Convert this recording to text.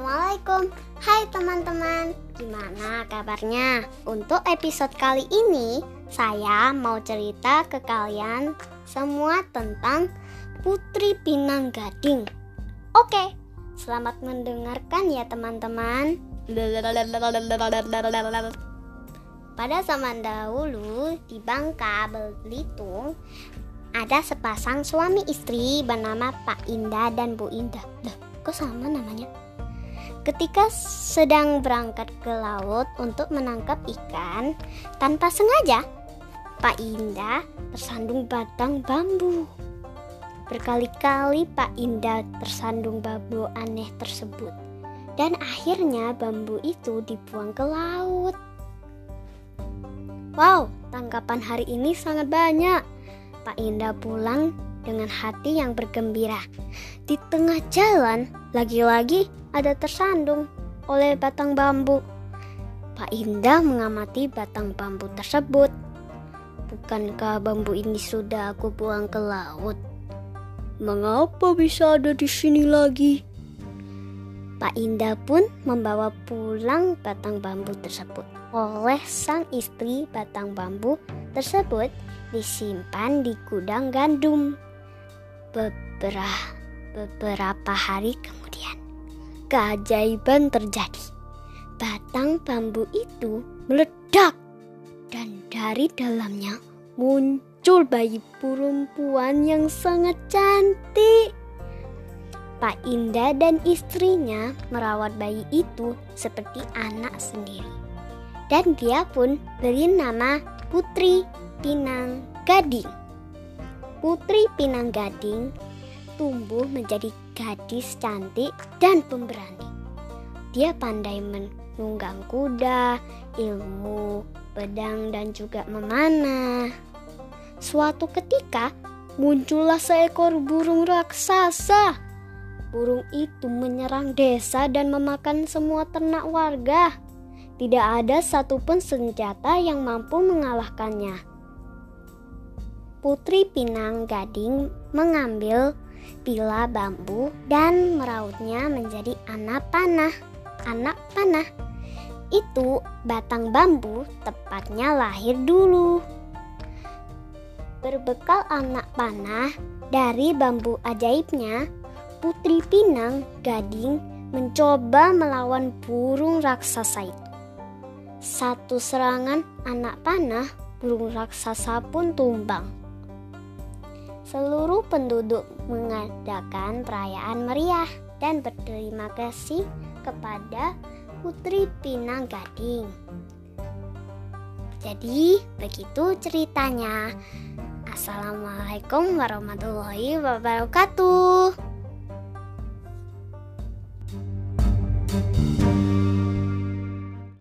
Assalamualaikum Hai teman-teman Gimana kabarnya? Untuk episode kali ini Saya mau cerita ke kalian Semua tentang Putri Pinang Gading Oke Selamat mendengarkan ya teman-teman Pada zaman dahulu Di Bangka, Belitung ada sepasang suami istri bernama Pak Indah dan Bu Indah. Loh, kok sama namanya? Ketika sedang berangkat ke laut untuk menangkap ikan, tanpa sengaja Pak Indah tersandung batang bambu. Berkali-kali Pak Indah tersandung bambu aneh tersebut. Dan akhirnya bambu itu dibuang ke laut. Wow, tangkapan hari ini sangat banyak Pak Indah pulang dengan hati yang bergembira. Di tengah jalan, lagi-lagi ada tersandung oleh batang bambu. Pak Indah mengamati batang bambu tersebut. Bukankah bambu ini sudah aku buang ke laut? Mengapa bisa ada di sini lagi? Pak Indah pun membawa pulang batang bambu tersebut. Oleh sang istri, batang bambu tersebut disimpan di gudang gandum. Beberapa, hari kemudian, keajaiban terjadi. Batang bambu itu meledak dan dari dalamnya muncul bayi perempuan yang sangat cantik. Pak Indah dan istrinya merawat bayi itu seperti anak sendiri. Dan dia pun beri nama Putri Pinang Gading. Putri Pinang Gading tumbuh menjadi gadis cantik dan pemberani. Dia pandai menunggang kuda, ilmu, pedang, dan juga memanah. Suatu ketika muncullah seekor burung raksasa. Burung itu menyerang desa dan memakan semua ternak warga. Tidak ada satupun senjata yang mampu mengalahkannya. Putri Pinang Gading mengambil pila bambu dan merautnya menjadi anak panah. Anak panah itu batang bambu tepatnya lahir dulu. Berbekal anak panah dari bambu ajaibnya, Putri Pinang Gading mencoba melawan burung raksasa itu. Satu serangan anak panah, burung raksasa pun tumbang seluruh penduduk mengadakan perayaan meriah dan berterima kasih kepada Putri Pinang Gading. Jadi, begitu ceritanya. Assalamualaikum warahmatullahi wabarakatuh.